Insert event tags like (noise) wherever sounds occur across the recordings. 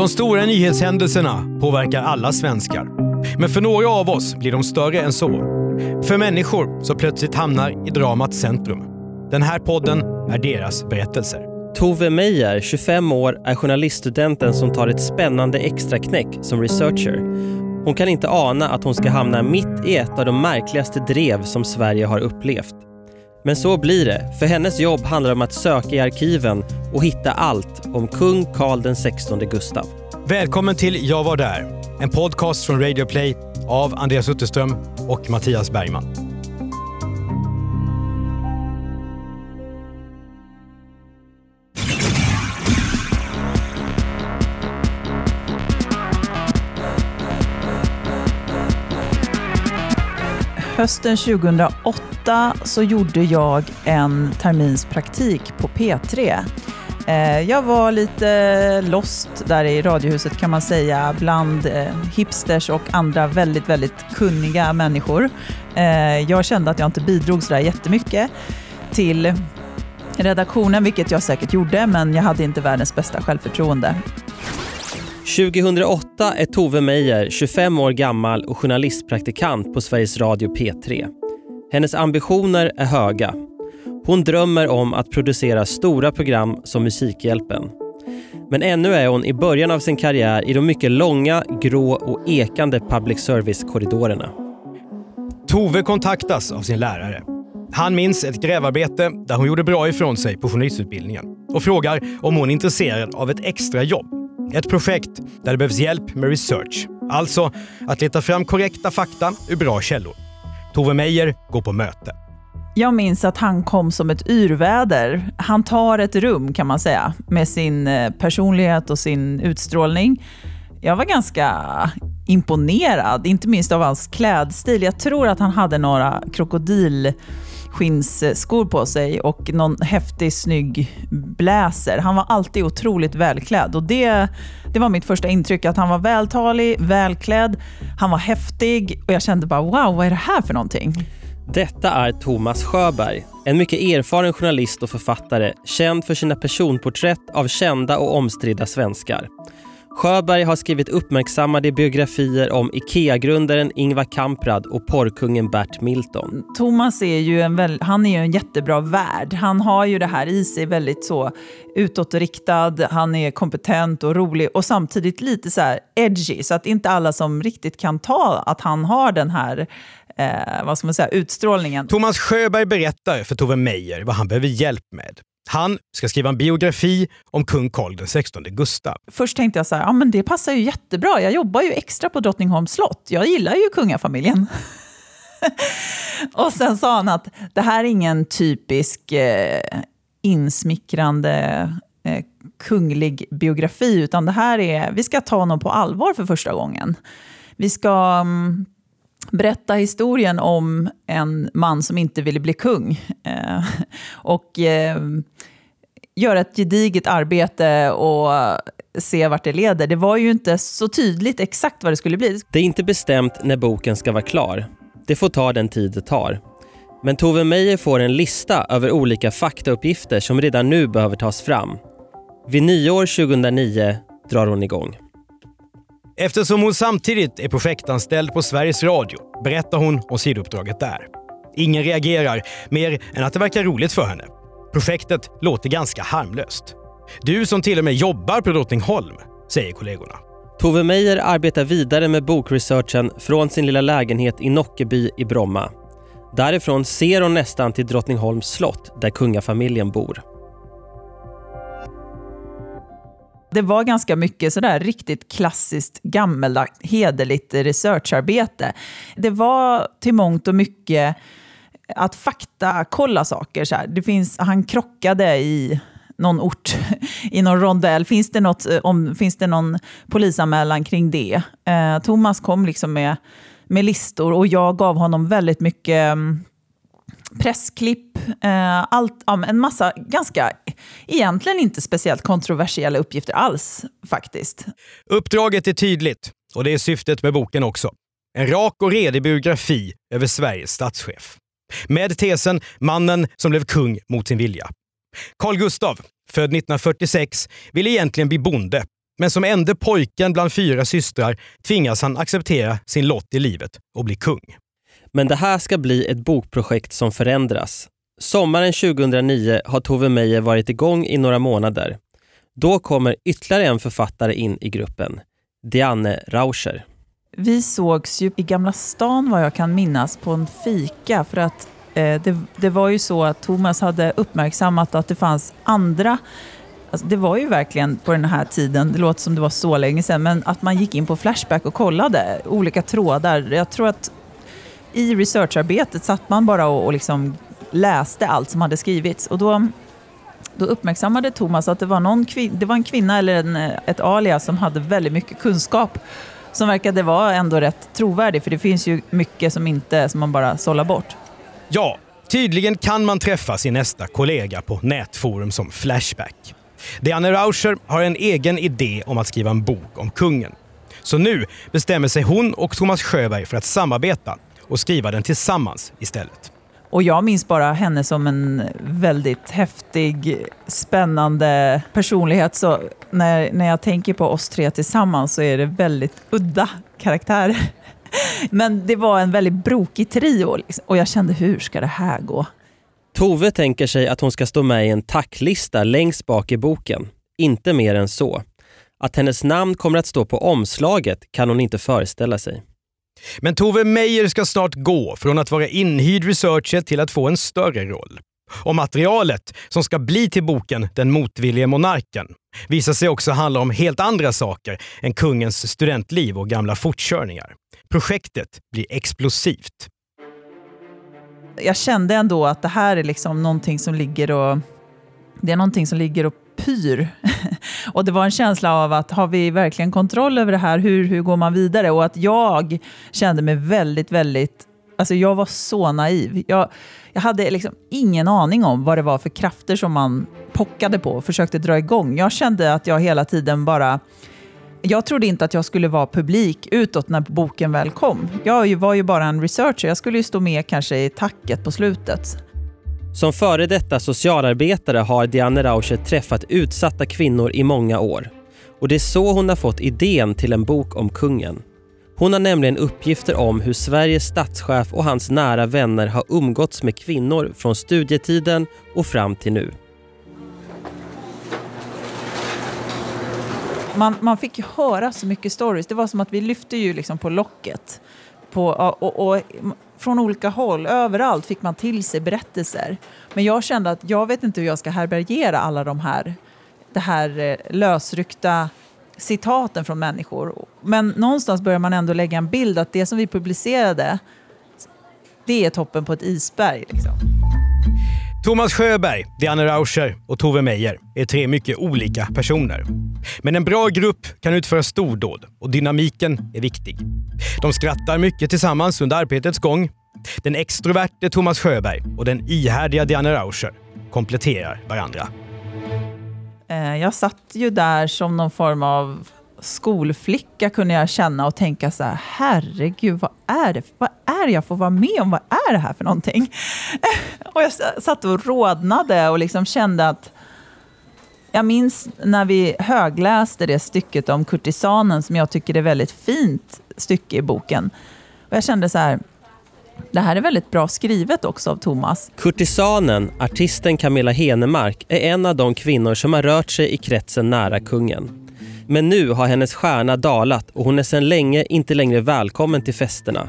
De stora nyhetshändelserna påverkar alla svenskar. Men för några av oss blir de större än så. För människor som plötsligt hamnar i dramats centrum. Den här podden är deras berättelser. Tove Meyer, 25 år, är journaliststudenten som tar ett spännande extraknäck som researcher. Hon kan inte ana att hon ska hamna mitt i ett av de märkligaste drev som Sverige har upplevt. Men så blir det, för hennes jobb handlar om att söka i arkiven och hitta allt om kung Carl XVI Gustav. Välkommen till Jag var där. En podcast från Radio Play av Andreas Utterström och Mattias Bergman. Hösten 2008 så gjorde jag en termins praktik på P3. Eh, jag var lite lost där i Radiohuset kan man säga, bland eh, hipsters och andra väldigt, väldigt kunniga människor. Eh, jag kände att jag inte bidrog sådär jättemycket till redaktionen, vilket jag säkert gjorde, men jag hade inte världens bästa självförtroende. 2008 är Tove Meyer 25 år gammal och journalistpraktikant på Sveriges Radio P3. Hennes ambitioner är höga. Hon drömmer om att producera stora program som Musikhjälpen. Men ännu är hon i början av sin karriär i de mycket långa, grå och ekande public service-korridorerna. Tove kontaktas av sin lärare. Han minns ett grävarbete där hon gjorde bra ifrån sig på journalistutbildningen och frågar om hon är intresserad av ett extra jobb. Ett projekt där det behövs hjälp med research. Alltså att leta fram korrekta fakta ur bra källor. Tove Meyer går på möte. Jag minns att han kom som ett yrväder. Han tar ett rum kan man säga, med sin eh, personlighet och sin utstrålning. Jag var ganska imponerad, inte minst av hans klädstil. Jag tror att han hade några krokodil skinnskor på sig och någon häftig snygg bläser. Han var alltid otroligt välklädd och det, det var mitt första intryck, att han var vältalig, välklädd, han var häftig och jag kände bara wow, vad är det här för någonting? Detta är Thomas Sjöberg, en mycket erfaren journalist och författare känd för sina personporträtt av kända och omstridda svenskar. Sjöberg har skrivit uppmärksammade biografier om IKEA-grundaren Ingvar Kamprad och porrkungen Bert Milton. Thomas är ju en, väl, han är ju en jättebra värd. Han har ju det här i sig väldigt så utåtriktad, han är kompetent och rolig och samtidigt lite så här edgy. Så att inte alla som riktigt kan ta att han har den här eh, vad ska man säga, utstrålningen. Thomas Sjöberg berättar för Tove Meyer vad han behöver hjälp med. Han ska skriva en biografi om kung Carl XVI Gustav. Först tänkte jag så här, ja men det passar ju jättebra. Jag jobbar ju extra på Drottningholms slott. Jag gillar ju kungafamiljen. (laughs) och sen sa han att det här är ingen typisk eh, insmickrande eh, kunglig biografi, utan det här är, vi ska ta honom på allvar för första gången. Vi ska um, berätta historien om en man som inte ville bli kung. Eh, och eh, göra ett gediget arbete och se vart det leder. Det var ju inte så tydligt exakt vad det skulle bli. Det är inte bestämt när boken ska vara klar. Det får ta den tid det tar. Men Tove Meyer får en lista över olika faktauppgifter som redan nu behöver tas fram. Vid nyår 2009 drar hon igång. Eftersom hon samtidigt är projektanställd på Sveriges Radio berättar hon om sidouppdraget där. Ingen reagerar, mer än att det verkar roligt för henne. Projektet låter ganska harmlöst. Du som till och med jobbar på Drottningholm, säger kollegorna. Tove Meyer arbetar vidare med bokresearchen från sin lilla lägenhet i Nockeby i Bromma. Därifrån ser hon nästan till Drottningholms slott där kungafamiljen bor. Det var ganska mycket sådär riktigt klassiskt gammaldags, hederligt researcharbete. Det var till mångt och mycket att fakta kolla saker. Så här. Det finns, han krockade i någon ort (laughs) i någon rondell. Finns det, något, eh, om, finns det någon polisanmälan kring det? Eh, Thomas kom liksom med, med listor och jag gav honom väldigt mycket um, pressklipp, eh, allt, ja, en massa ganska, egentligen inte speciellt kontroversiella uppgifter alls faktiskt. Uppdraget är tydligt och det är syftet med boken också. En rak och redig biografi över Sveriges statschef. Med tesen “Mannen som blev kung mot sin vilja”. Carl Gustav, född 1946, ville egentligen bli bonde. Men som ende pojken bland fyra systrar tvingas han acceptera sin lott i livet och bli kung. Men det här ska bli ett bokprojekt som förändras. Sommaren 2009 har Tove Meyer varit igång i några månader. Då kommer ytterligare en författare in i gruppen, Diane Rauscher. Vi sågs ju i Gamla stan vad jag kan minnas på en fika för att eh, det, det, var ju så att Thomas hade uppmärksammat att det fanns andra Alltså det var ju verkligen på den här tiden, det låter som det var så länge sedan, men att man gick in på Flashback och kollade olika trådar. Jag tror att i researcharbetet satt man bara och, och liksom läste allt som hade skrivits. Och då, då uppmärksammade Thomas att det var, någon det var en kvinna eller en, ett alias som hade väldigt mycket kunskap som verkade vara ändå rätt trovärdig, för det finns ju mycket som, inte, som man bara sållar bort. Ja, tydligen kan man träffa sin nästa kollega på nätforum som Flashback. Diane Rauscher har en egen idé om att skriva en bok om kungen. Så nu bestämmer sig hon och Thomas Sjöberg för att samarbeta och skriva den tillsammans istället. Och jag minns bara henne som en väldigt häftig, spännande personlighet. Så när, när jag tänker på oss tre tillsammans så är det väldigt udda karaktärer. (laughs) Men det var en väldigt brokig trio liksom. och jag kände, hur ska det här gå? Tove tänker sig att hon ska stå med i en tacklista längst bak i boken. Inte mer än så. Att hennes namn kommer att stå på omslaget kan hon inte föreställa sig. Men Tove Meyer ska snart gå från att vara inhyrd researcher till att få en större roll. Och materialet som ska bli till boken Den motvillige monarken visar sig också handla om helt andra saker än kungens studentliv och gamla fortkörningar. Projektet blir explosivt. Jag kände ändå att det här är liksom någonting som ligger och det är någonting som ligger och pyr. (laughs) och det var en känsla av att har vi verkligen kontroll över det här? Hur, hur går man vidare? Och att jag kände mig väldigt, väldigt... Alltså jag var så naiv. Jag, jag hade liksom ingen aning om vad det var för krafter som man pockade på och försökte dra igång. Jag kände att jag hela tiden bara... Jag trodde inte att jag skulle vara publik utåt när boken väl kom. Jag var ju bara en researcher. Jag skulle ju stå med kanske i tacket på slutet. Som före detta socialarbetare har Diane Rauscher träffat utsatta kvinnor i många år. Och det är så hon har fått idén till en bok om kungen. Hon har nämligen uppgifter om hur Sveriges statschef och hans nära vänner har umgåtts med kvinnor från studietiden och fram till nu. Man, man fick höra så mycket stories. Det var som att vi lyfte ju liksom på locket. På, och, och, från olika håll, överallt fick man till sig berättelser. Men jag kände att jag vet inte hur jag ska härbärgera alla de här, det här eh, lösryckta citaten från människor. Men någonstans börjar man ändå lägga en bild att det som vi publicerade, det är toppen på ett isberg. Liksom. Thomas Sjöberg, Diane Rauscher och Tove Meyer är tre mycket olika personer. Men en bra grupp kan utföra stordåd och dynamiken är viktig. De skrattar mycket tillsammans under arbetets gång. Den extroverte Thomas Sjöberg och den ihärdiga Diane Rauscher kompletterar varandra. Eh, jag satt ju där som någon form av skolflicka kunde jag känna och tänka så här, herregud, vad är det, vad är det jag får vara med om? Vad är det här för någonting? (laughs) och jag satt och rodnade och liksom kände att jag minns när vi högläste det stycket om kurtisanen som jag tycker är väldigt fint stycke i boken. Och jag kände så här, det här är väldigt bra skrivet också av Thomas. Kurtisanen, artisten Camilla Henemark, är en av de kvinnor som har rört sig i kretsen nära kungen. Men nu har hennes stjärna dalat och hon är sedan länge inte längre välkommen till festerna.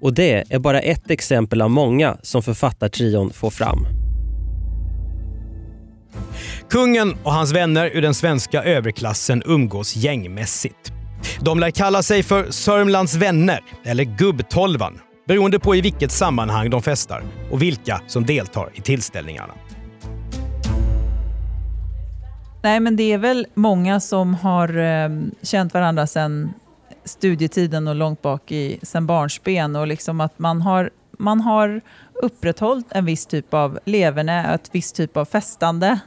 Och det är bara ett exempel av många som författartrion får fram. Kungen och hans vänner ur den svenska överklassen umgås gängmässigt. De lär kalla sig för Sörmlands vänner eller Gubbtolvan beroende på i vilket sammanhang de festar och vilka som deltar i tillställningarna. Nej, men det är väl många som har eh, känt varandra sedan studietiden och långt bak i sen barnsben och liksom att man har, man har upprätthållit en viss typ av leverne, ett visst typ av festande.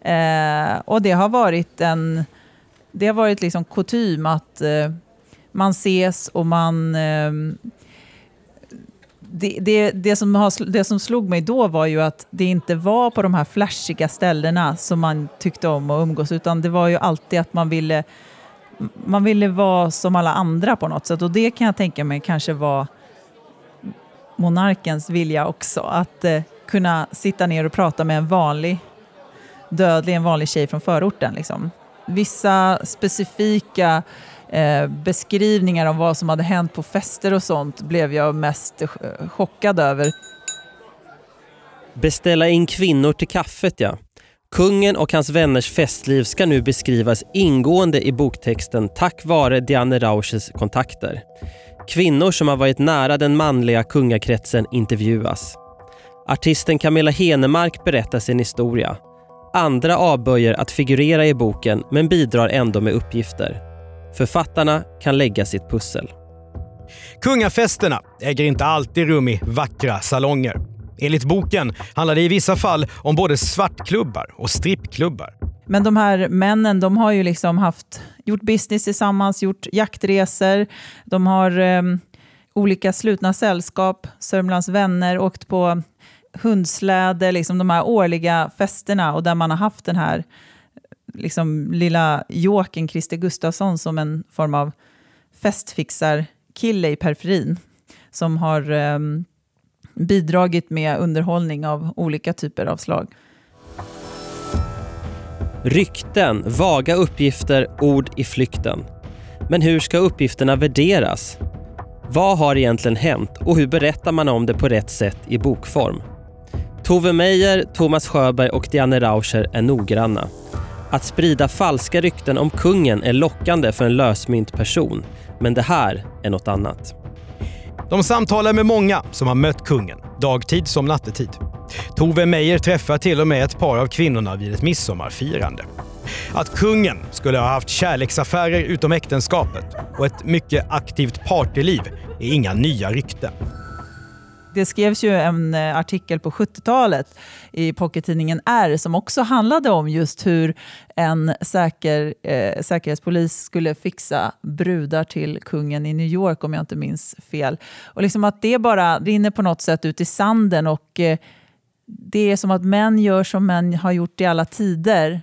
Eh, och det har varit en det har varit liksom kutym att eh, man ses och man eh, det, det, det, som har, det som slog mig då var ju att det inte var på de här flashiga ställena som man tyckte om att umgås, utan det var ju alltid att man ville, man ville vara som alla andra på något sätt. Och det kan jag tänka mig kanske var monarkens vilja också, att eh, kunna sitta ner och prata med en vanlig dödlig, en vanlig tjej från förorten. Liksom. Vissa specifika eh, beskrivningar om vad som hade hänt på fester och sånt blev jag mest eh, chockad över. Beställa in kvinnor till kaffet ja. Kungen och hans vänners festliv ska nu beskrivas ingående i boktexten tack vare Diane Rauschs kontakter. Kvinnor som har varit nära den manliga kungakretsen intervjuas. Artisten Camilla Henemark berättar sin historia. Andra avböjer att figurera i boken men bidrar ändå med uppgifter. Författarna kan lägga sitt pussel. Kungafesterna äger inte alltid rum i vackra salonger. Enligt boken handlar det i vissa fall om både svartklubbar och strippklubbar. Men de här männen de har ju liksom haft, gjort business tillsammans, gjort jaktresor. De har eh, olika slutna sällskap, Sörmlands vänner, åkt på hundsläde, liksom de här årliga festerna och där man har haft den här liksom, lilla Jokern Christer Gustafsson som en form av festfixarkille i periferin som har eh, bidragit med underhållning av olika typer av slag. Rykten, vaga uppgifter, ord i flykten. Men hur ska uppgifterna värderas? Vad har egentligen hänt och hur berättar man om det på rätt sätt i bokform? Tove Meyer, Thomas Sjöberg och Diane Rauscher är noggranna. Att sprida falska rykten om kungen är lockande för en lösmynt person. Men det här är något annat. De samtalar med många som har mött kungen, dagtid som nattetid. Tove Meyer träffar till och med ett par av kvinnorna vid ett midsommarfirande. Att kungen skulle ha haft kärleksaffärer utom äktenskapet och ett mycket aktivt partyliv är inga nya rykten. Det skrevs ju en eh, artikel på 70-talet i pockettidningen R som också handlade om just hur en säker, eh, säkerhetspolis skulle fixa brudar till kungen i New York om jag inte minns fel. Och liksom att det bara rinner på något sätt ut i sanden och eh, det är som att män gör som män har gjort i alla tider.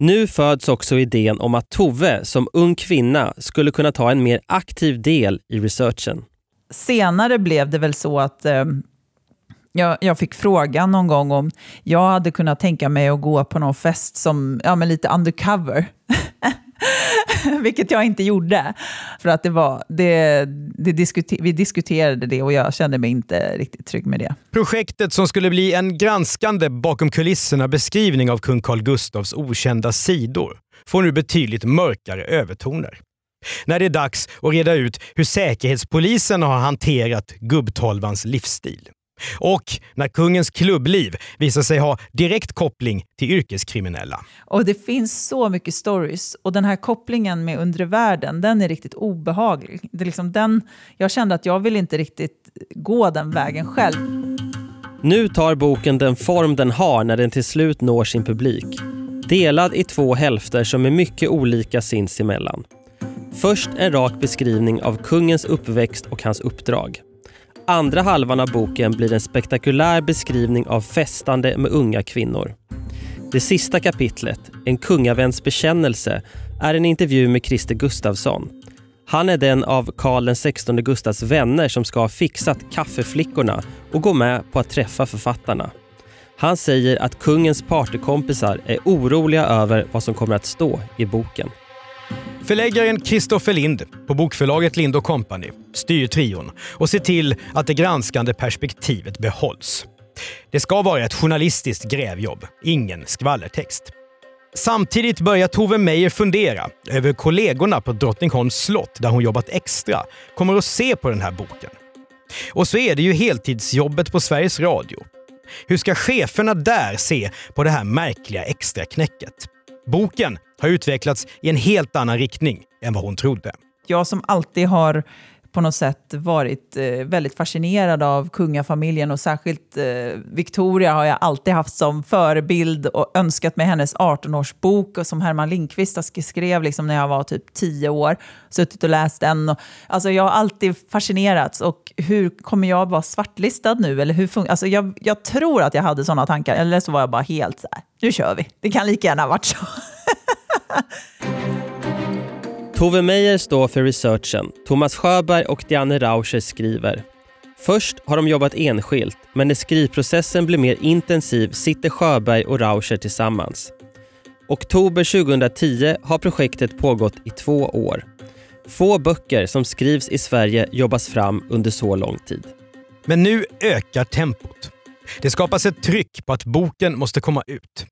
Nu föds också idén om att Tove som ung kvinna skulle kunna ta en mer aktiv del i researchen. senare blev det väl så att eh, jag, jag fick frågan någon gång om jag hade kunnat tänka mig att gå på någon fest som ja, men lite undercover. (laughs) Vilket jag inte gjorde. För att det var, det, det diskuter, vi diskuterade det och jag kände mig inte riktigt trygg med det. Projektet som skulle bli en granskande bakom kulisserna beskrivning av kung Carl Gustavs okända sidor får nu betydligt mörkare övertoner. När det är dags att reda ut hur Säkerhetspolisen har hanterat gubbtolvans livsstil. Och när kungens klubbliv visar sig ha direkt koppling till yrkeskriminella. Och det finns så mycket stories och den här kopplingen med undre världen, den är riktigt obehaglig. Det är liksom den, jag kände att jag vill inte riktigt gå den vägen själv. Nu tar boken den form den har när den till slut når sin publik. Delad i två hälfter som är mycket olika sinsemellan. Först en rak beskrivning av kungens uppväxt och hans uppdrag. Andra halvan av boken blir en spektakulär beskrivning av festande med unga kvinnor. Det sista kapitlet, En kungaväns bekännelse, är en intervju med Christer Gustafsson. Han är den av Karl XVI Gustavs vänner som ska ha fixat kaffeflickorna och gå med på att träffa författarna. Han säger att kungens partykompisar är oroliga över vad som kommer att stå i boken. Förläggaren Kristoffer Lind på bokförlaget Lind Company styr trion och ser till att det granskande perspektivet behålls. Det ska vara ett journalistiskt grävjobb, ingen skvallertext. Samtidigt börjar Tove Meyer fundera över kollegorna på Drottningholms slott där hon jobbat extra kommer att se på den här boken. Och så är det ju heltidsjobbet på Sveriges Radio. Hur ska cheferna där se på det här märkliga extraknäcket? Boken har utvecklats i en helt annan riktning än vad hon trodde. Jag som alltid har på något sätt varit eh, väldigt fascinerad av kungafamiljen och särskilt eh, Victoria har jag alltid haft som förebild och önskat mig hennes 18-årsbok som Herman Lindqvist skrev liksom när jag var typ 10 år. Suttit och läst den. Och, alltså jag har alltid fascinerats och hur kommer jag vara svartlistad nu? Eller hur alltså jag, jag tror att jag hade sådana tankar, eller så var jag bara helt så här, nu kör vi. Det kan lika gärna ha varit så. (laughs) Tove Meyer står för researchen. Thomas Sjöberg och Diane Rauscher skriver. Först har de jobbat enskilt, men när skrivprocessen blir mer intensiv sitter Sjöberg och Rauscher tillsammans. Oktober 2010 har projektet pågått i två år. Få böcker som skrivs i Sverige jobbas fram under så lång tid. Men nu ökar tempot. Det skapas ett tryck på att boken måste komma ut.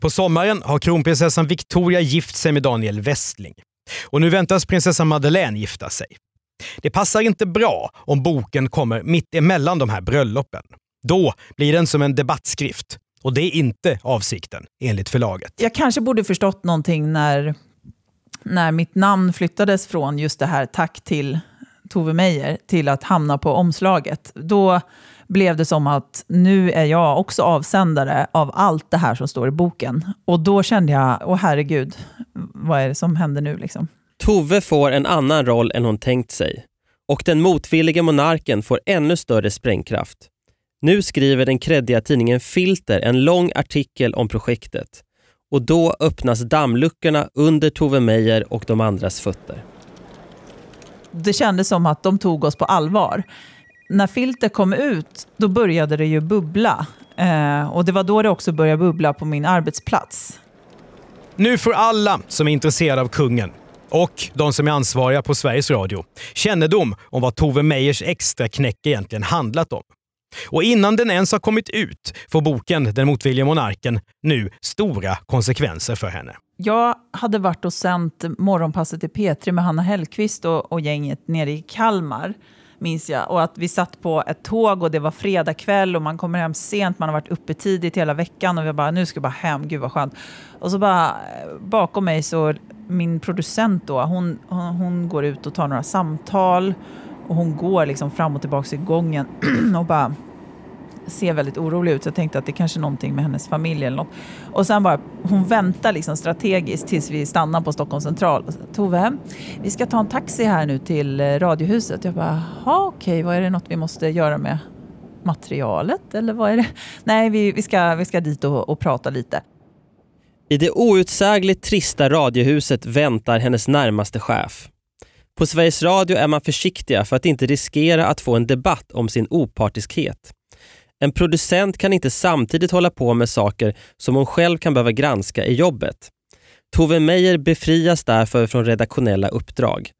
På sommaren har kronprinsessan Victoria gift sig med Daniel Westling. Och nu väntas prinsessa Madeleine gifta sig. Det passar inte bra om boken kommer mitt emellan de här bröllopen. Då blir den som en debattskrift. Och det är inte avsikten, enligt förlaget. Jag kanske borde förstått någonting när, när mitt namn flyttades från just det här tack till Tove Meyer till att hamna på omslaget. Då blev det som att nu är jag också avsändare av allt det här som står i boken. Och då kände jag, åh herregud, vad är det som händer nu liksom? Tove får en annan roll än hon tänkt sig. Och den motvillige monarken får ännu större sprängkraft. Nu skriver den kreddiga tidningen Filter en lång artikel om projektet. Och då öppnas dammluckorna under Tove Meyer och de andras fötter. Det kändes som att de tog oss på allvar när filter kom ut, då började det ju bubbla. Eh, och det var då det också började bubbla på min arbetsplats. Nu får alla som är intresserade av kungen och de som är ansvariga på Sveriges Radio kännedom om vad Tove Meyers extra knäck egentligen handlat om. Och innan den ens har kommit ut får boken Den motvilliga monarken nu stora konsekvenser för henne. Jag hade varit och sänt morgonpasset i P3 med Hanna Hellqvist och, och gänget nere i Kalmar minns jag. Och att vi satt på ett tåg och det var fredag kväll och man kommer hem sent, man har varit uppe tidigt hela veckan och vi bara, nu ska jag bara hem, gud vad skönt. Och så bara bakom mig så, min producent då, hon, hon, hon går ut och tar några samtal och hon går liksom fram och tillbaka i gången (clears throat) och bara ser väldigt orolig ut. Så jag tänkte att det kanske är någonting med hennes familj eller något. Och sen bara, hon väntar liksom strategiskt tills vi stannar på Stockholms central. Tove, vi ska ta en taxi här nu till eh, Radiohuset. Jag bara, jaha okej, vad är det något vi måste göra med materialet? Eller vad är det? (laughs) Nej, vi, vi, ska, vi ska dit och, och prata lite. I det outsägligt trista Radiohuset väntar hennes närmaste chef. På Sveriges Radio är man försiktiga för att inte riskera att få en debatt om sin opartiskhet. En producent kan inte samtidigt hålla på med saker som hon själv kan behöva granska i jobbet. Tove Meyer befrias därför från redaktionella uppdrag.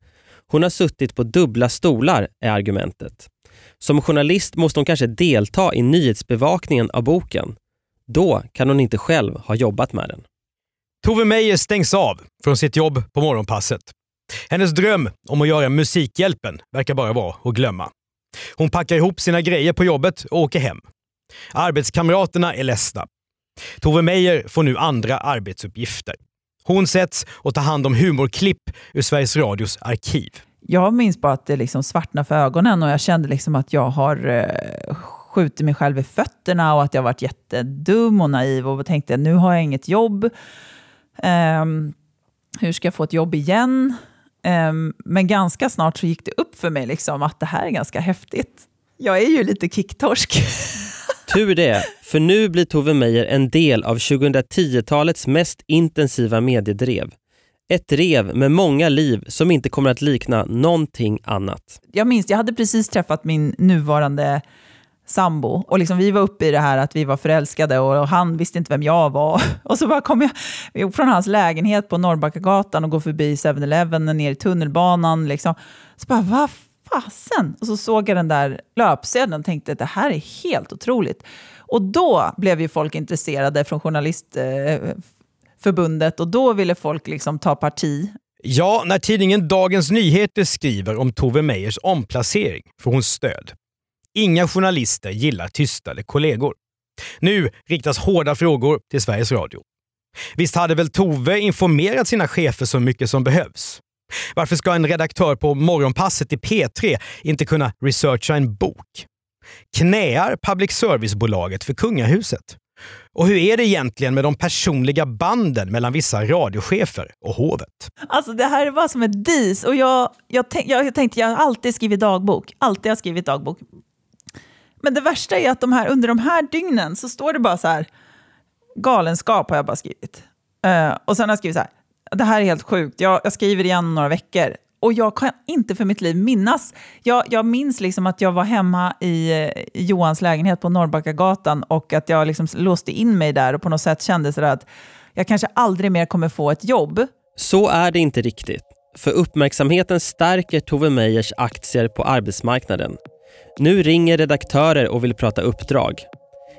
Hon har suttit på dubbla stolar, är argumentet. Som journalist måste hon kanske delta i nyhetsbevakningen av boken. Då kan hon inte själv ha jobbat med den. Tove Meyer stängs av från sitt jobb på morgonpasset. Hennes dröm om att göra Musikhjälpen verkar bara vara att glömma. Hon packar ihop sina grejer på jobbet och åker hem. Arbetskamraterna är ledsna. Tove Meyer får nu andra arbetsuppgifter. Hon sätts och tar hand om humorklipp ur Sveriges Radios arkiv. Jag minns bara att det liksom svartnade för ögonen och jag kände liksom att jag har eh, skjutit mig själv i fötterna och att jag varit jättedum och naiv och tänkte nu har jag inget jobb. Um, hur ska jag få ett jobb igen? Um, men ganska snart så gick det upp för mig liksom att det här är ganska häftigt. Jag är ju lite kicktorsk. (laughs) Tur det, för nu blir Tove Meyer en del av 2010-talets mest intensiva mediedrev. Ett drev med många liv som inte kommer att likna någonting annat. Jag minns, jag hade precis träffat min nuvarande sambo och liksom vi var uppe i det här att vi var förälskade och han visste inte vem jag var. (laughs) Och så bara kom jag från hans lägenhet på Norrbackagatan och går förbi 7-Eleven ner i tunnelbanan. Liksom. Så bara, vad fasen? Och så såg jag den där löpsedeln och tänkte att det här är helt otroligt. Och då blev ju folk intresserade från Journalistförbundet och då ville folk liksom ta parti. Ja, när tidningen Dagens Nyheter skriver om Tove Meyers omplacering får hon stöd. Inga journalister gillar tystade kollegor. Nu riktas hårda frågor till Sveriges Radio. Visst hade väl Tove informerat sina chefer så mycket som behövs? Varför ska en redaktör på morgonpasset i P3 inte kunna researcha en bok? Knäar public service-bolaget för kungahuset? Och hur är det egentligen med de personliga banden mellan vissa radiochefer och hovet? Alltså det här var som ett dis. Och jag, jag, tänk, jag tänkte, jag har alltid skrivit dagbok. Alltid har skrivit dagbok. Men det värsta är att de här, under de här dygnen så står det bara så här, galenskap har jag bara skrivit. Uh, och sen har jag skrivit så här, det här är helt sjukt, jag, jag skriver igen om några veckor. Och jag kan inte för mitt liv minnas. Jag, jag minns liksom att jag var hemma i, Johans lägenhet på Norrbackagatan och att jag liksom låste in mig där och på något sätt kände sådär att jag kanske aldrig mer kommer få ett jobb. Så är det inte riktigt. För uppmärksamheten stärker Tove Meyers aktier på arbetsmarknaden. Nu ringer redaktörer och vill prata uppdrag.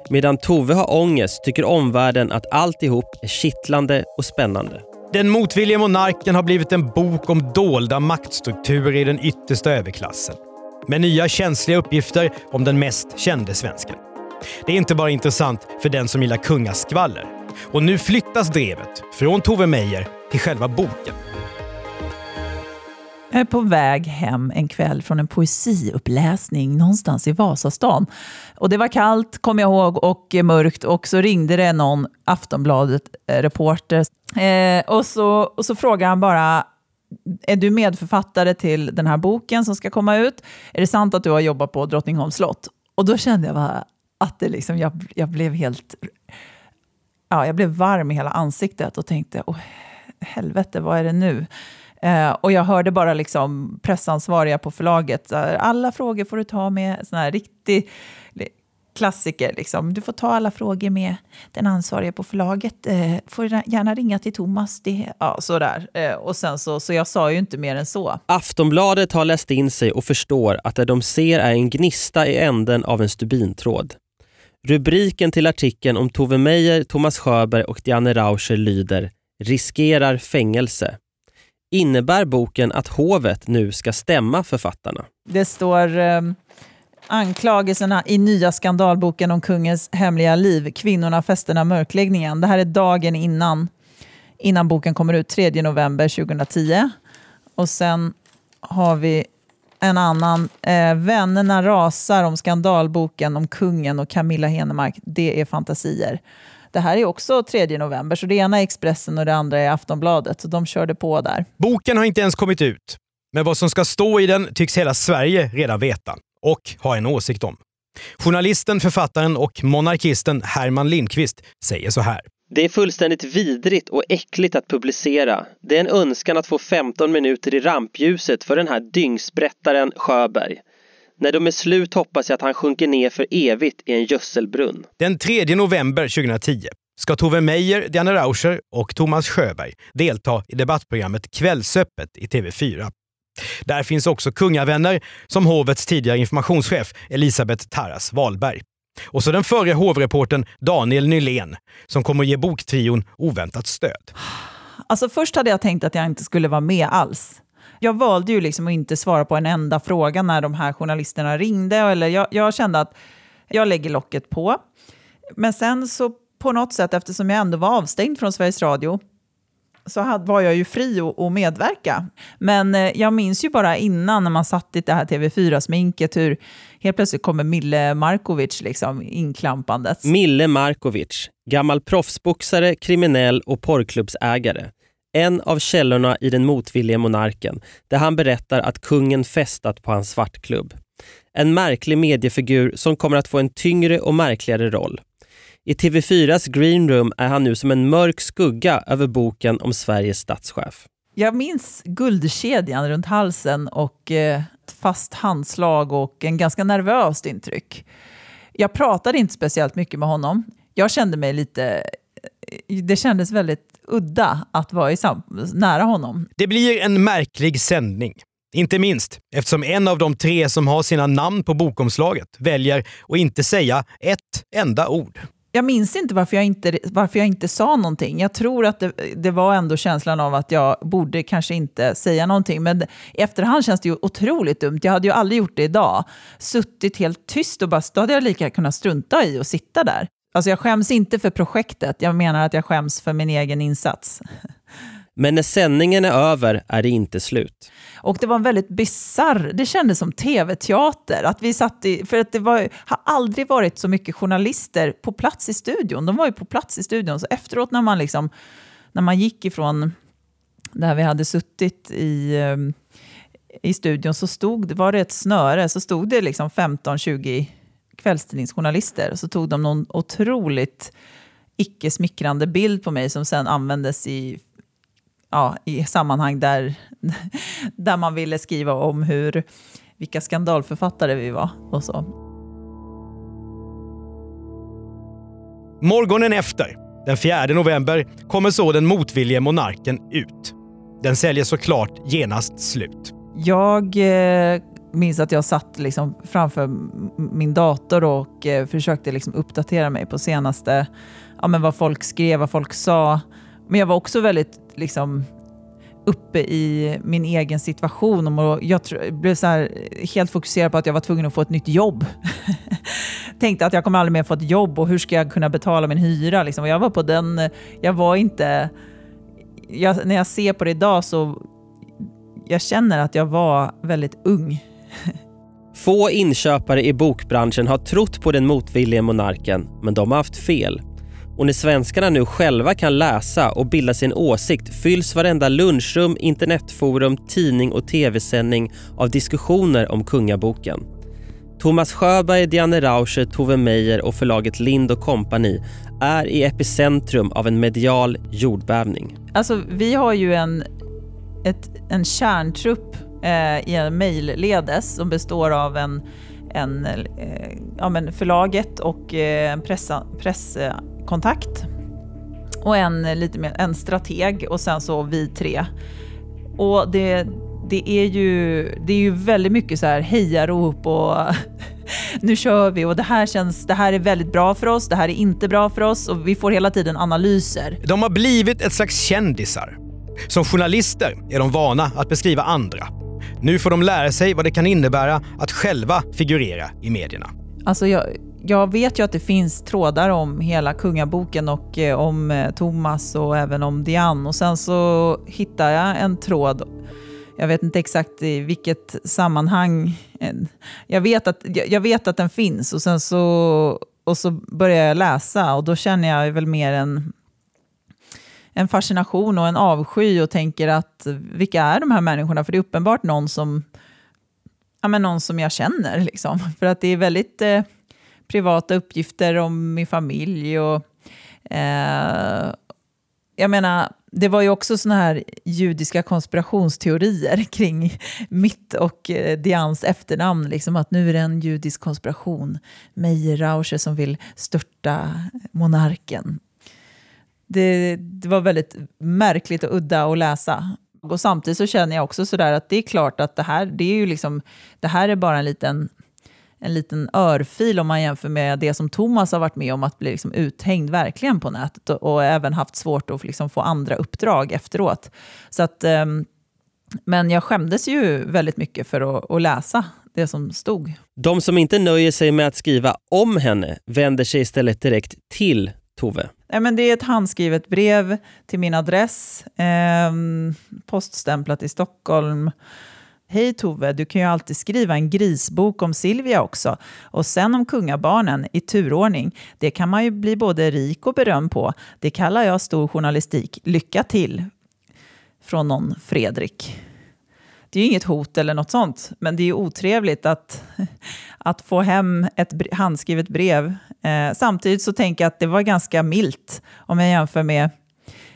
Medan Tove har ångest tycker omvärlden att alltihop är kittlande och spännande. Den motvilliga monarken har blivit en bok om dolda maktstrukturer i den yttersta överklassen. Med nya känsliga uppgifter om den mest kände svensken. Det är inte bara intressant för den som gillar kungaskvaller. Och nu flyttas drevet från Tove Meyer till själva boken. Jag är på väg hem en kväll från en poesiuppläsning någonstans i Vasastan. Och det var kallt, kommer jag ihåg, och mörkt. Och så ringde det någon Aftonbladet-reporter. Eh, och, så, och så frågade han bara, är du medförfattare till den här boken som ska komma ut? Är det sant att du har jobbat på Drottningholms slott? Och då kände jag bara att det liksom, jag, jag blev helt... Ja, jag blev varm i hela ansiktet och tänkte, åh helvete, vad är det nu? Eh, och jag hörde bara liksom pressansvariga på förlaget, alla frågor får du ta med sån här riktig klassiker. Liksom. Du får ta alla frågor med den ansvariga på förlaget. Eh, får gärna ringa till Thomas. Det, ja, sådär. Eh, och sen så, så jag sa ju inte mer än så. Aftonbladet har läst in sig och förstår att det de ser är en gnista i änden av en stubintråd. Rubriken till artikeln om Tove Meyer, Thomas Sjöberg och Diane Rauscher lyder “Riskerar fängelse”. Innebär boken att hovet nu ska stämma författarna? Det står eh, anklagelserna i nya skandalboken om kungens hemliga liv, Kvinnorna, festerna, mörkläggningen. Det här är dagen innan, innan boken kommer ut, 3 november 2010. Och sen har vi en annan, eh, Vännerna rasar om skandalboken om kungen och Camilla Henemark. Det är fantasier. Det här är också 3 november, så det ena är Expressen och det andra är Aftonbladet. Så de körde på där. Boken har inte ens kommit ut, men vad som ska stå i den tycks hela Sverige redan veta och ha en åsikt om. Journalisten, författaren och monarkisten Herman Lindqvist säger så här. Det är fullständigt vidrigt och äckligt att publicera. Det är en önskan att få 15 minuter i rampljuset för den här dyngsprättaren Sjöberg. När de är slut hoppas jag att han sjunker ner för evigt i en gödselbrunn. Den 3 november 2010 ska Tove Meyer, Diana Rauscher och Thomas Sjöberg delta i debattprogrammet Kvällsöppet i TV4. Där finns också kungavänner som hovets tidigare informationschef Elisabeth Tarras Wahlberg. Och så den förre hovreporten Daniel Nylén som kommer att ge boktrion oväntat stöd. Alltså först hade jag tänkt att jag inte skulle vara med alls. Jag valde ju liksom att inte svara på en enda fråga när de här journalisterna ringde. Eller jag, jag kände att jag lägger locket på. Men sen så på något sätt, eftersom jag ändå var avstängd från Sveriges Radio så hade, var jag ju fri att, medverka. Men eh, jag minns ju bara innan när man satt i det här TV4-sminket hur helt plötsligt kommer Mille Markovic liksom inklampandes. Mille Markovic, gammal proffsboxare, kriminell och porrklubbsägare. En av källorna i Den motvillige monarken där han berättar att kungen festat på hans svartklubb. En märklig mediefigur som kommer att få en tyngre och märkligare roll. I TV4s Green Room är han nu som en mörk skugga över boken om Sveriges statschef. Jag minns guldkedjan runt halsen och eh, ett fast handslag och en ganska nervöst intryck. Jag pratade inte speciellt mycket med honom. Jag kände mig lite... Det kändes väldigt udda att vara i sam nära honom. Det blir en märklig sändning. Inte minst eftersom en av de tre som har sina namn på bokomslaget väljer att inte säga ett enda ord. Jag minns inte varför jag inte, varför jag inte sa någonting. Jag tror att det, det var ändå känslan av att jag borde kanske inte säga någonting. Men i efterhand känns det ju otroligt dumt. Jag hade ju aldrig gjort det idag. Suttit helt tyst och bara, då hade jag lika kunnat strunta i och sitta där. Alltså jag skäms inte för projektet. Jag menar att jag skäms för min egen insats. Men när sändningen är över är det inte slut. Och det var en väldigt bizarr, det kändes som tv-teater. Att vi satt i, för att det var, har aldrig varit så mycket journalister på plats i studion. De var ju på plats i studion. Så efteråt när man, liksom, när man gick ifrån där vi hade suttit i, ehm, i studion så stod, var det ett snöre, så stod det liksom 15-20 kvällstidningsjournalister. Så tog de någon otroligt icke smickrande bild på mig som sen användes i ja, i sammanhang där, (laughs) där man ville skriva om hur, vilka skandalförfattare vi var och så. Morgonen efter, den 4 november, kommer så Den motvillige monarken ut. Den säljer såklart genast slut. Jag eh, minns att jag satt liksom framför min dator och eh, försökte liksom uppdatera mig på senaste, ja, men vad folk skrev, vad folk sa. Men jag var också väldigt liksom, uppe i min egen situation. Och jag blev så här, helt fokuserad på att jag var tvungen att få ett nytt jobb. (laughs) Tänkte att jag kommer aldrig mer få ett jobb och hur ska jag kunna betala min hyra? Liksom. Och jag var på den, jag var inte... Jag, när jag ser på det idag så jag känner att jag var väldigt ung. Få inköpare i bokbranschen har trott på den motvillige monarken, men de har haft fel. Och när svenskarna nu själva kan läsa och bilda sin åsikt fylls varenda lunchrum, internetforum, tidning och tv-sändning av diskussioner om kungaboken. Thomas Sjöberg, Diane Rauscher, Tove Meyer och förlaget Lind Company är i epicentrum av en medial jordbävning. Alltså, vi har ju en, ett, en kärntrupp Eh, i en mejlledes som består av en, en, eh, ja, men förlaget och eh, en pressa, presskontakt och en, lite mer, en strateg och sen så vi tre. Och det, det, är, ju, det är ju väldigt mycket så här hejarop och (laughs) nu kör vi och det här, känns, det här är väldigt bra för oss, det här är inte bra för oss och vi får hela tiden analyser. De har blivit ett slags kändisar. Som journalister är de vana att beskriva andra. Nu får de lära sig vad det kan innebära att själva figurera i medierna. Alltså jag, jag vet ju att det finns trådar om hela kungaboken och eh, om eh, Thomas och även om Diane. Och sen så hittar jag en tråd, jag vet inte exakt i vilket sammanhang. Eh, jag vet att, jag vet att den finns och sen så, och så börjar jag läsa och då känner jag väl mer en, en fascination och en avsky och tänker att vilka är de här människorna? För det är uppenbart någon som, ja, men någon som jag känner. Liksom. (laughs) För att det är väldigt... Eh, privata uppgifter om min familj. Och, eh, jag menar, det var ju också såna här judiska konspirationsteorier (laughs) kring mitt och eh, Dians efternamn. Liksom att nu är det en judisk konspiration. Meir Rauscher som vill störta monarken. Det, det, var väldigt märkligt och udda att läsa. Och samtidigt så känner jag också sådär att det är klart att det här, det är ju liksom, det här är bara en liten en liten örfil om man jämför med det som Thomas har varit med om, att bli liksom uthängd verkligen på nätet och, och även haft svårt att liksom få andra uppdrag efteråt. Så att, um, men jag skämdes ju väldigt mycket för att, att läsa det som stod. De som inte nöjer sig med att skriva om henne vänder sig istället direkt till Tove. Nej, men det är ett handskrivet brev till min adress, eh, poststämplat i Stockholm. Hej Tove, du kan ju alltid skriva en grisbok om Silvia också. Och sen om kungabarnen i turordning. Det kan man ju bli både rik och berömd på. Det kallar jag stor journalistik. Lycka till! Från någon Fredrik. Det är ju inget hot eller något sånt, men det är ju otrevligt att, (laughs) att få hem ett handskrivet brev. Eh, samtidigt så tänker jag att det var ganska milt om jag jämför med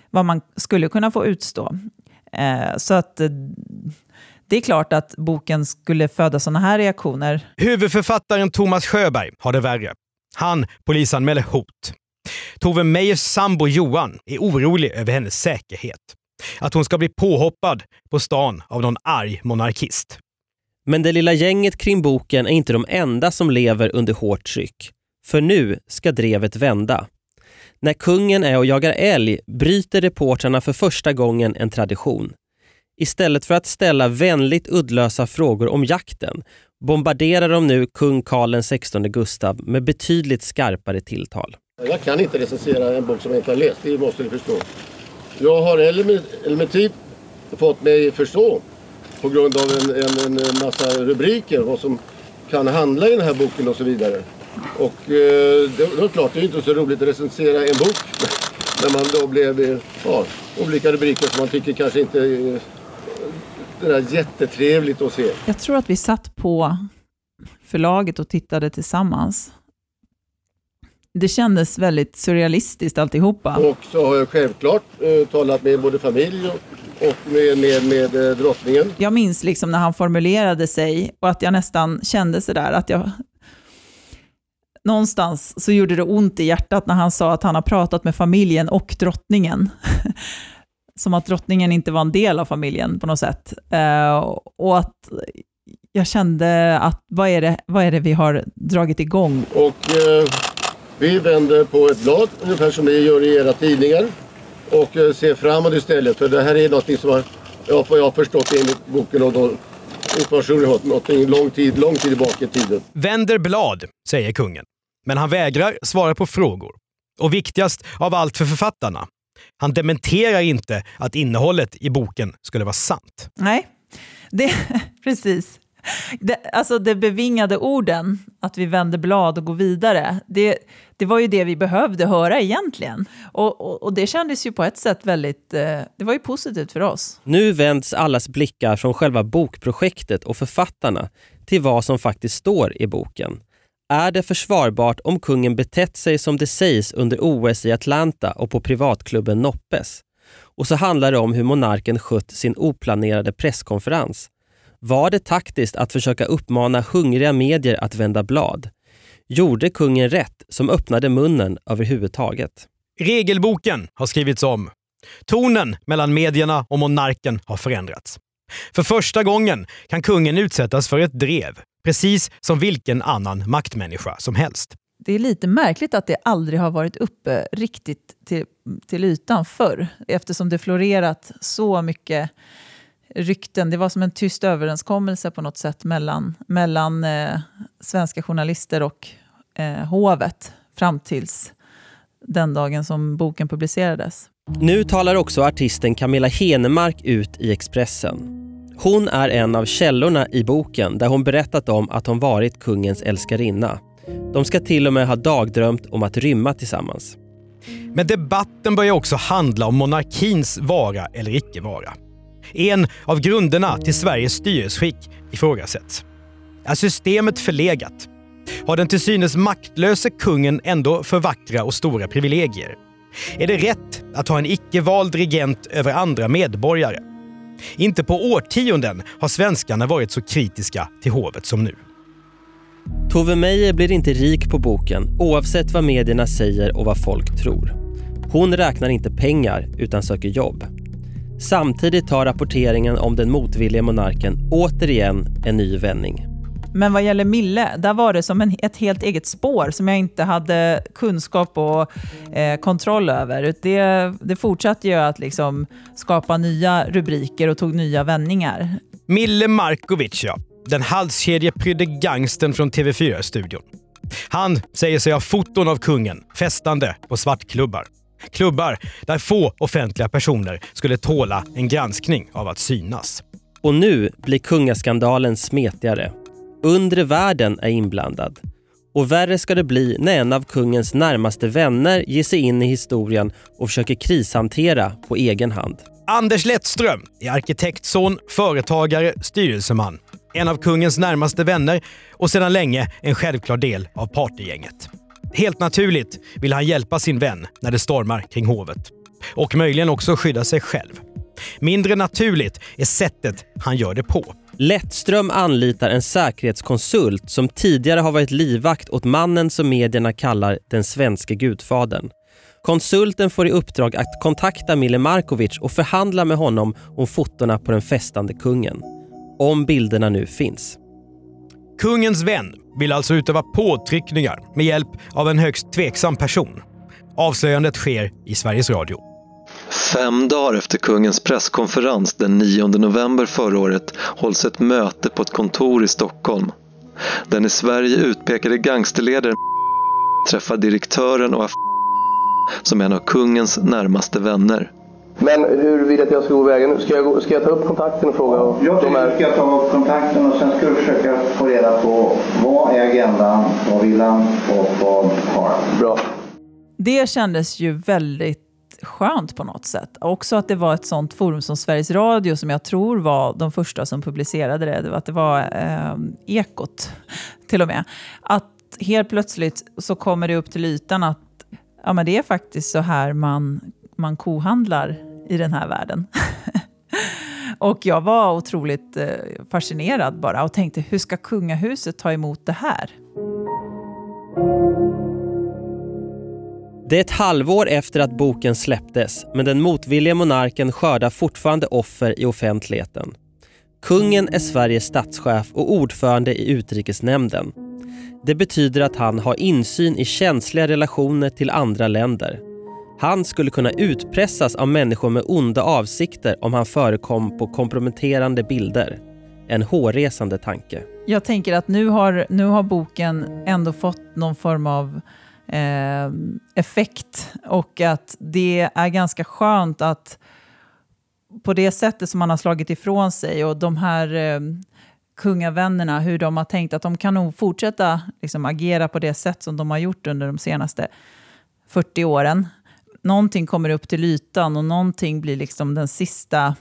vad man skulle kunna få utstå. Eh, så att eh, det är klart att boken skulle föda sådana här reaktioner. Huvudförfattaren Thomas Sjöberg har det värre. Han polisanmäler hot. Tove Meijers sambo Johan är orolig över hennes säkerhet. Att hon ska bli påhoppad på stan av någon arg monarkist. Men det lilla gänget kring boken är inte de enda som lever under hårt tryck. För nu ska drevet vända. När kungen är och jagar älg bryter reportrarna för första gången en tradition. Istället för att ställa vänligt uddlösa frågor om jakten bombarderar de nu kung Karl XVI Gustav med betydligt skarpare tilltal. Jag kan inte recensera en bok som jag inte har läst, det måste ni förstå. Jag har emellertid fått mig förstå på grund av en, en, en massa rubriker vad som kan handla i den här boken och så vidare. Och eh, det, är klart, det är inte så roligt att recensera en bok (laughs) när man då blev eh, ja, olika rubriker som man tycker kanske inte är det där jättetrevligt att se. Jag tror att vi satt på förlaget och tittade tillsammans. Det kändes väldigt surrealistiskt alltihopa. Och så har jag självklart eh, talat med både familj och, och med, med, med eh, drottningen. Jag minns liksom när han formulerade sig och att jag nästan kände sådär att jag... Någonstans så gjorde det ont i hjärtat när han sa att han har pratat med familjen och drottningen. (laughs) Som att drottningen inte var en del av familjen på något sätt. Eh, och att jag kände att vad är, det, vad är det vi har dragit igång? Och eh, vi vänder på ett blad, ungefär som ni gör i era tidningar. Och eh, ser framåt istället, för det här är något som har, ja, jag har förstått enligt boken och jag har något lång tid, lång tid tillbaka i tiden. Vänder blad, säger kungen. Men han vägrar svara på frågor. Och viktigast av allt för författarna, han dementerar inte att innehållet i boken skulle vara sant. Nej, det, (laughs) precis. Det, alltså det bevingade orden, att vi vänder blad och går vidare, det, det var ju det vi behövde höra egentligen. Och, och, och, det kändes ju på ett sätt väldigt, eh, det var ju positivt för oss. Nu vänds allas blickar från själva bokprojektet och författarna till vad som faktiskt står i boken. Är det försvarbart om kungen betett sig som det sägs under OS i Atlanta och på privatklubben Noppes? Och så handlar det om hur monarken skött sin oplanerade presskonferens. Var det taktiskt att försöka uppmana hungriga medier att vända blad? Gjorde kungen rätt som öppnade munnen överhuvudtaget? Regelboken har skrivits om. Tonen mellan medierna och monarken har förändrats. För första gången kan kungen utsättas för ett drev, precis som vilken annan maktmänniska som helst. Det är lite märkligt att det aldrig har varit uppe riktigt till, till ytan förr, eftersom det florerat så mycket rykten. Det var som en tyst överenskommelse på något sätt mellan, mellan eh, svenska journalister och eh, hovet fram tills den dagen som boken publicerades. Nu talar också artisten Camilla Henemark ut i Expressen. Hon är en av källorna i boken där hon berättat om att hon varit kungens älskarinna. De ska till och med ha dagdrömt om att rymma tillsammans. Men debatten börjar också handla om monarkins vara eller icke vara. En av grunderna till Sveriges styrelseskick ifrågasätts. Är systemet förlegat? Har den till synes maktlöse kungen ändå för vackra och stora privilegier? Är det rätt att ha en icke-vald regent över andra medborgare? Inte på årtionden har svenskarna varit så kritiska till hovet som nu. Tove Meyer blir inte rik på boken oavsett vad medierna säger och vad folk tror. Hon räknar inte pengar utan söker jobb. Samtidigt tar rapporteringen om den motvilliga monarken återigen en ny vändning. Men vad gäller Mille, där var det som en, ett helt eget spår som jag inte hade kunskap och eh, kontroll över. Det, det fortsatte ju att liksom skapa nya rubriker och tog nya vändningar. Mille Markovic, ja. Den halskedjeprydde gangsten från TV4-studion. Han säger sig ha foton av kungen festande på svartklubbar. Klubbar där få offentliga personer skulle tåla en granskning av att synas. Och nu blir kungaskandalen smetigare. Undre världen är inblandad. Och värre ska det bli när en av kungens närmaste vänner ger sig in i historien och försöker krishantera på egen hand. Anders Lettström är arkitektson, företagare, styrelseman. En av kungens närmaste vänner och sedan länge en självklar del av partygänget. Helt naturligt vill han hjälpa sin vän när det stormar kring hovet. Och möjligen också skydda sig själv. Mindre naturligt är sättet han gör det på. Lettström anlitar en säkerhetskonsult som tidigare har varit livvakt åt mannen som medierna kallar den svenska gudfadern. Konsulten får i uppdrag att kontakta Mille Markovic och förhandla med honom om fotona på den festande kungen. Om bilderna nu finns. Kungens vän vill alltså utöva påtryckningar med hjälp av en högst tveksam person. Avslöjandet sker i Sveriges Radio. Fem dagar efter kungens presskonferens den 9 november förra året hålls ett möte på ett kontor i Stockholm. Den i Sverige utpekade gangsterledaren träffar direktören och som är en av kungens närmaste vänner. Men hur vill du att jag ska gå vägen nu? Ska jag, ska jag ta upp kontakten och fråga? Och jag tycker du ska ta upp kontakten och sen ska du försöka få reda på vad är agendan, vad vill han och vad har han. Bra. Det kändes ju väldigt skönt på något sätt. Också att det var ett sånt forum som Sveriges Radio som jag tror var de första som publicerade det. det var att det var eh, Ekot till och med. Att helt plötsligt så kommer det upp till ytan att ja, men det är faktiskt så här man, man kohandlar i den här världen. (laughs) och jag var otroligt eh, fascinerad bara och tänkte hur ska kungahuset ta emot det här? Det är ett halvår efter att boken släpptes, men den motvilliga monarken skördar fortfarande offer i offentligheten. Kungen är Sveriges statschef och ordförande i utrikesnämnden. Det betyder att han har insyn i känsliga relationer till andra länder. Han skulle kunna utpressas av människor med onda avsikter om han förekom på komprometterande bilder. En hårresande tanke. Jag tänker att nu har, nu har boken ändå fått någon form av eh, effekt och att det är ganska skönt att på det sättet som man har slagit ifrån sig och de här eh, kungavännerna, hur de har tänkt att de kan nog fortsätta liksom, agera på det sätt som de har gjort under de senaste 40 åren. Någonting kommer upp till ytan och någonting blir liksom den sista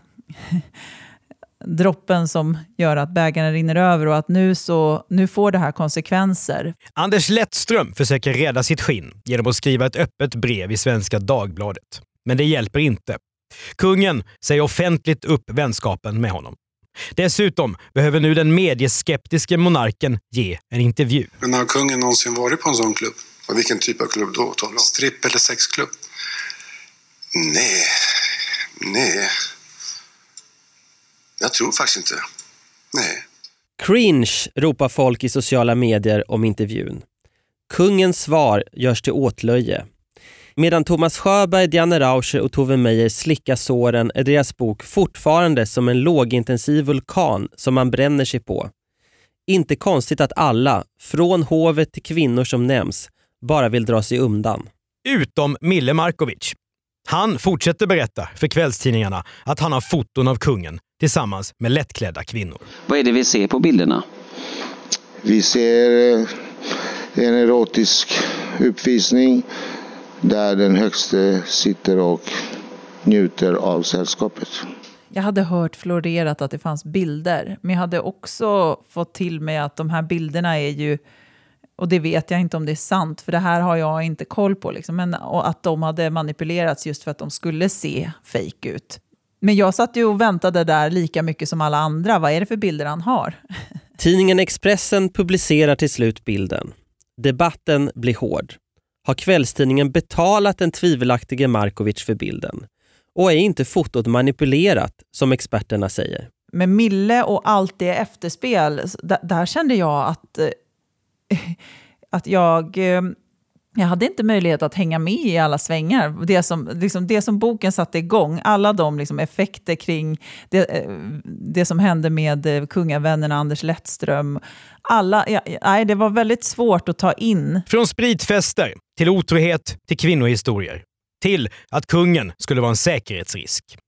(laughs) droppen som gör att bägaren rinner över och att nu, så, nu får det här konsekvenser. Anders Lettström försöker rädda sitt skinn genom att skriva ett öppet brev i Svenska Dagbladet. Men det hjälper inte. Kungen säger offentligt upp vänskapen med honom. Dessutom behöver nu den medieskeptiske monarken ge en intervju. Men har kungen någonsin varit på en sån klubb? Och vilken typ av klubb då? Stripp eller sexklubb? Nej, nej. Jag tror faktiskt inte. Nej. Cringe ropar folk i sociala medier om intervjun. Kungens svar görs till åtlöje. Medan Thomas Sjöberg, Diane Rauscher och Tove Meyer slickar såren är deras bok fortfarande som en lågintensiv vulkan som man bränner sig på. Inte konstigt att alla, från hovet till kvinnor som nämns, bara vill dra sig undan. Utom Mille Markovic. Han fortsätter berätta för kvällstidningarna att han har foton av kungen tillsammans med lättklädda kvinnor. Vad är det vi ser på bilderna? Vi ser eh, en erotisk uppvisning där den högste sitter och njuter av sällskapet. Jag hade hört florerat att det fanns bilder, men jag hade också fått till mig att de här bilderna är ju och det vet jag inte om det är sant, för det här har jag inte koll på. Liksom. Men, och att de hade manipulerats just för att de skulle se fejk ut. Men jag satt ju och väntade där lika mycket som alla andra. Vad är det för bilder han har? (laughs) Tidningen Expressen publicerar till slut bilden. Debatten blir hård. Har kvällstidningen betalat den tvivelaktige Markovic för bilden? Och är inte fotot manipulerat, som experterna säger? Med Mille och allt det efterspel, där, där kände jag att eh, (laughs) att jag, ehm, jag hade inte möjlighet att hänga med i alla svängar. Det som, liksom, det som boken satte igång, alla de liksom, effekter kring det, eh, det som hände med eh, kungavännerna Anders Lettström. Alla, ja, nej, det var väldigt svårt att ta in. Från spritfester till otrohet till kvinnohistorier. till att kungen skulle vara en säkerhetsrisk.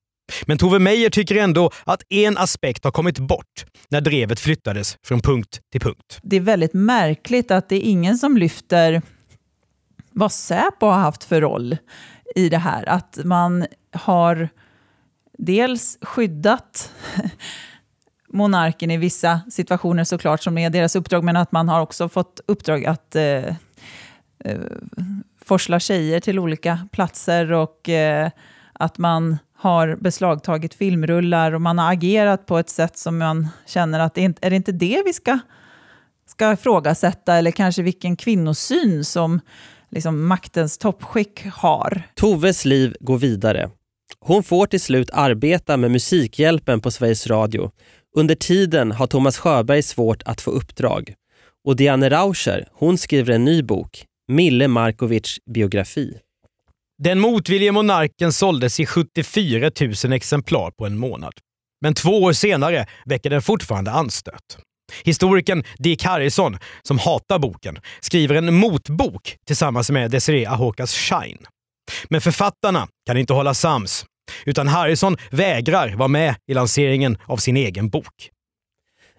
Men Tove Meyer tycker ändå att en aspekt har kommit bort när drevet flyttades från punkt till punkt. Det är väldigt märkligt att det är ingen som lyfter vad Säpo har haft för roll i det här. Att man har dels skyddat (laughs) monarken i vissa situationer såklart som är deras uppdrag, men att man har också fått uppdrag att eh, eh, forsla tjejer till olika platser och eh, att man har beslagtagit filmrullar och man har agerat på ett sätt som man känner att är det inte det vi ska, ska ifrågasätta eller kanske vilken kvinnosyn som liksom maktens toppskick har. Toves liv går vidare. Hon får till slut arbeta med Musikhjälpen på Sveriges Radio. Under tiden har Thomas Sjöberg svårt att få uppdrag. Och Diane Rauscher, hon skriver en ny bok, Mille Markovics biografi. Den motvillige monarken såldes i 74 000 exemplar på en månad. Men två år senare väcker den fortfarande anstöt. Historikern Dick Harrison, som hatar boken, skriver en motbok tillsammans med Desiree Ahokas Shine. Men författarna kan inte hålla sams, utan Harrison vägrar vara med i lanseringen av sin egen bok.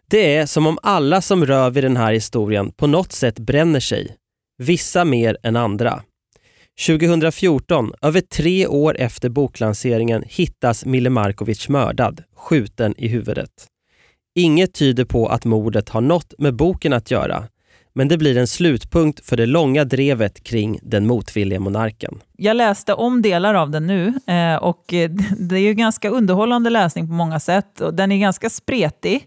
Det är som om alla som rör vid den här historien på något sätt bränner sig. Vissa mer än andra. 2014, över tre år efter boklanseringen, hittas Mille Markovic mördad, skjuten i huvudet. Inget tyder på att mordet har något med boken att göra, men det blir en slutpunkt för det långa drevet kring den motvilliga monarken. Jag läste om delar av den nu eh, och eh, (laughs) det är ju ganska underhållande läsning på många sätt. Den är ganska spretig.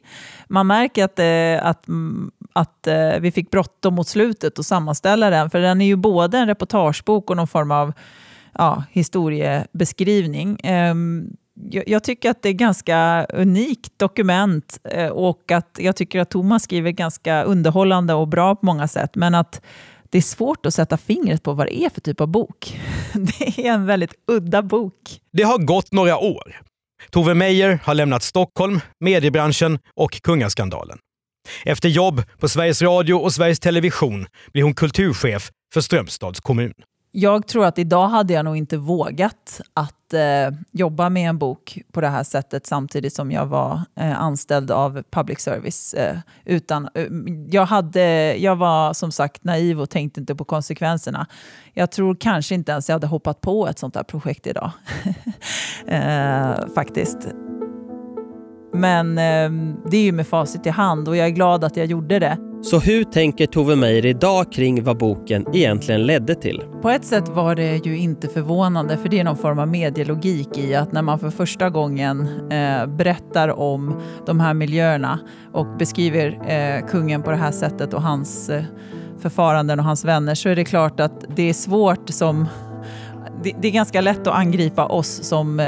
Man märker att, eh, att, mm, att eh, vi fick bråttom mot slutet och sammanställa den, för den är ju både en reportagebok och någon form av ja, historiebeskrivning. Ehm, jag, tycker att det är ganska unikt dokument eh, och att jag tycker att Thomas skriver ganska underhållande och bra på många sätt. Men att det är svårt att sätta fingret på vad det är för typ av bok. (laughs) Det är en väldigt udda bok. Det har gått några år. Tove Meyer har lämnat Stockholm, mediebranschen och kungaskandalen. Efter jobb på Sveriges Radio och Sveriges Television blir hon kulturchef för Strömstads kommun. Jag tror att idag hade jag nog inte vågat att eh, jobba med en bok på det här sättet samtidigt som jag var eh, anställd av public service. Eh, utan, eh, jag, hade, jag var som sagt naiv och tänkte inte på konsekvenserna. Jag tror kanske inte ens jag hade hoppat på ett sånt här projekt idag. (laughs) Eh, faktiskt. Men eh, det är ju med facit i hand och jag är glad att jag gjorde det. Så hur tänker Tove Meyer idag kring vad boken egentligen ledde till? På ett sätt var det ju inte förvånande för det är någon form av medielogik i att när man för första gången eh, berättar om de här miljöerna och beskriver eh, kungen på det här sättet och hans eh, förfaranden och hans vänner så är det klart att det är svårt som... Det, det är ganska lätt att angripa oss som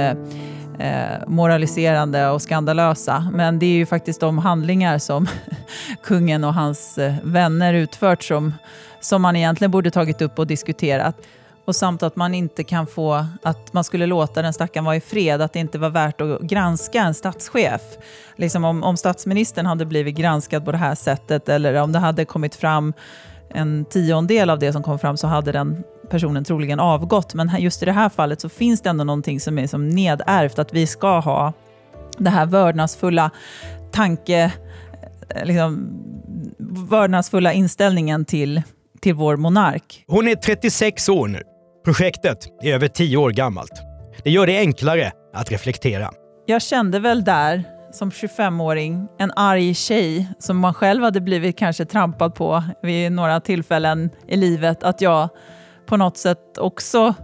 eh, moraliserande och skandalösa. Men det är ju faktiskt de handlingar som (laughs) kungen och hans eh, vänner utfört som, som man egentligen borde tagit upp och diskuterat. Och samt att man inte kan få, att man skulle låta den stackaren vara i fred, att det inte var värt att granska en statschef. Liksom om, om statsministern hade blivit granskad på det här sättet eller om det hade kommit fram en tiondel av det som kom fram så hade den personen troligen avgått. Men just i det här fallet så finns det ändå någonting som är som nedärvt, att vi ska ha det här vördnadsfulla tanke, eh, liksom, vördnadsfulla inställningen till, till vår monark. Hon är 36 år nu. Projektet är över 10 år gammalt. Det gör det enklare att reflektera. Jag kände väl där som 25-åring, en arg tjej som man själv hade blivit kanske trampad på vid några tillfällen i livet, att jag på något sätt också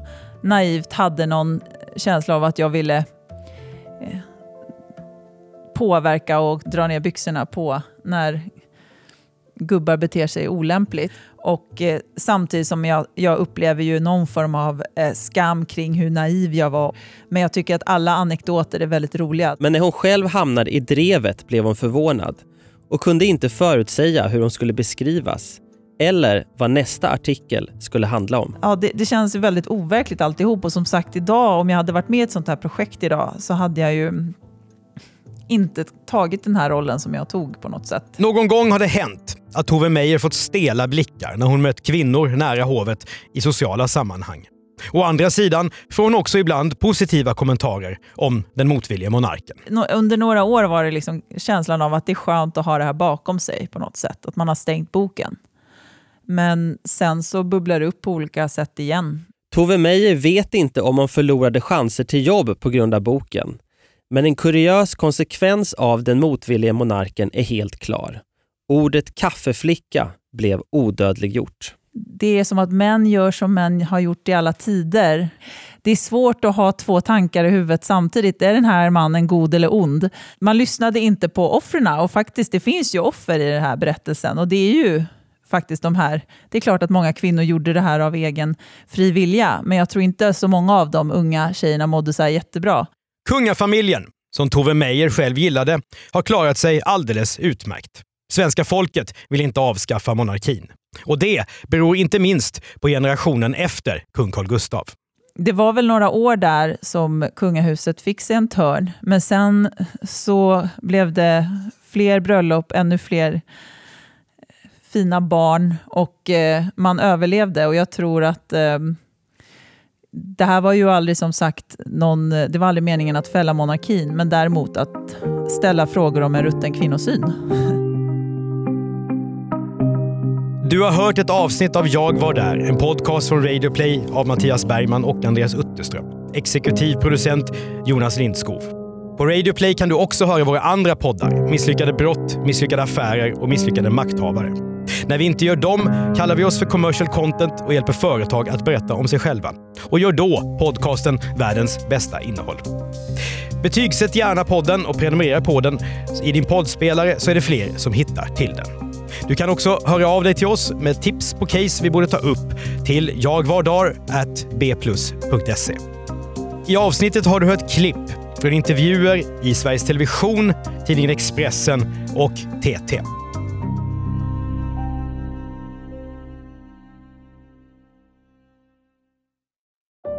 naivt hade någon känsla av att jag ville eh, påverka och dra ner byxorna på när gubbar beter sig olämpligt. Och eh, samtidigt som jag, jag, upplever ju någon form av eh, skam kring hur naiv jag var. Men jag tycker att alla anekdoter är väldigt roliga. Men när hon själv hamnade i drevet blev hon förvånad och kunde inte förutsäga hur hon skulle beskrivas eller vad nästa artikel skulle handla om. Ja, det, det känns väldigt overkligt alltihop och som sagt idag, om jag hade varit med i ett sånt här projekt idag så hade jag ju inte tagit den här rollen som jag tog på något sätt. Någon gång har det hänt att Tove Meyer fått stela blickar när hon mött kvinnor nära hovet i sociala sammanhang. Å andra sidan får hon också ibland positiva kommentarer om den motvilliga monarken. Under några år var det liksom känslan av att det är skönt att ha det här bakom sig på något sätt. Att man har stängt boken. Men sen så bubblar det upp på olika sätt igen. Tove Meyer vet inte om hon förlorade chanser till jobb på grund av boken. Men en kuriös konsekvens av den motvilliga monarken är helt klar. Ordet kaffeflicka blev odödliggjort. Det är som att män gör som män har gjort i alla tider. Det är svårt att ha två tankar i huvudet samtidigt. Är den här mannen god eller ond? Man lyssnade inte på offren och faktiskt det finns ju offer i den här berättelsen och det är ju faktiskt de här. Det är klart att många kvinnor gjorde det här av egen fri vilja, men jag tror inte så många av de unga tjejerna mådde så här jättebra. Kungafamiljen, som Tove Meyer själv gillade, har klarat sig alldeles utmärkt. Svenska folket vill inte avskaffa monarkin. Och det beror inte minst på generationen efter kung Carl Gustaf. Det var väl några år där som kungahuset fick sig en törn, men sen så blev det fler bröllop, ännu fler fina barn och eh, man överlevde. Och jag tror att eh, det här var ju aldrig som sagt någon, det var aldrig meningen att fälla monarkin, men däremot att ställa frågor om en rutten kvinnosyn. Du har hört ett avsnitt av Jag var där, en podcast från Radio Play av Mattias Bergman och Andreas Utterström. Exekutiv producent Jonas Lindskov. På Radio Play kan du också höra våra andra poddar. Misslyckade brott, misslyckade affärer och misslyckade makthavare. När vi inte gör dem kallar vi oss för commercial content och hjälper företag att berätta om sig själva. Och gör då podcasten världens bästa innehåll. Betygsätt gärna podden och prenumerera på den. I din poddspelare så är det fler som hittar till den. Du kan också höra av dig till oss med tips på case vi borde ta upp till jagvardar.bplus.se. I avsnittet har du hört klipp från intervjuer i Sveriges Television, tidningen Expressen och TT.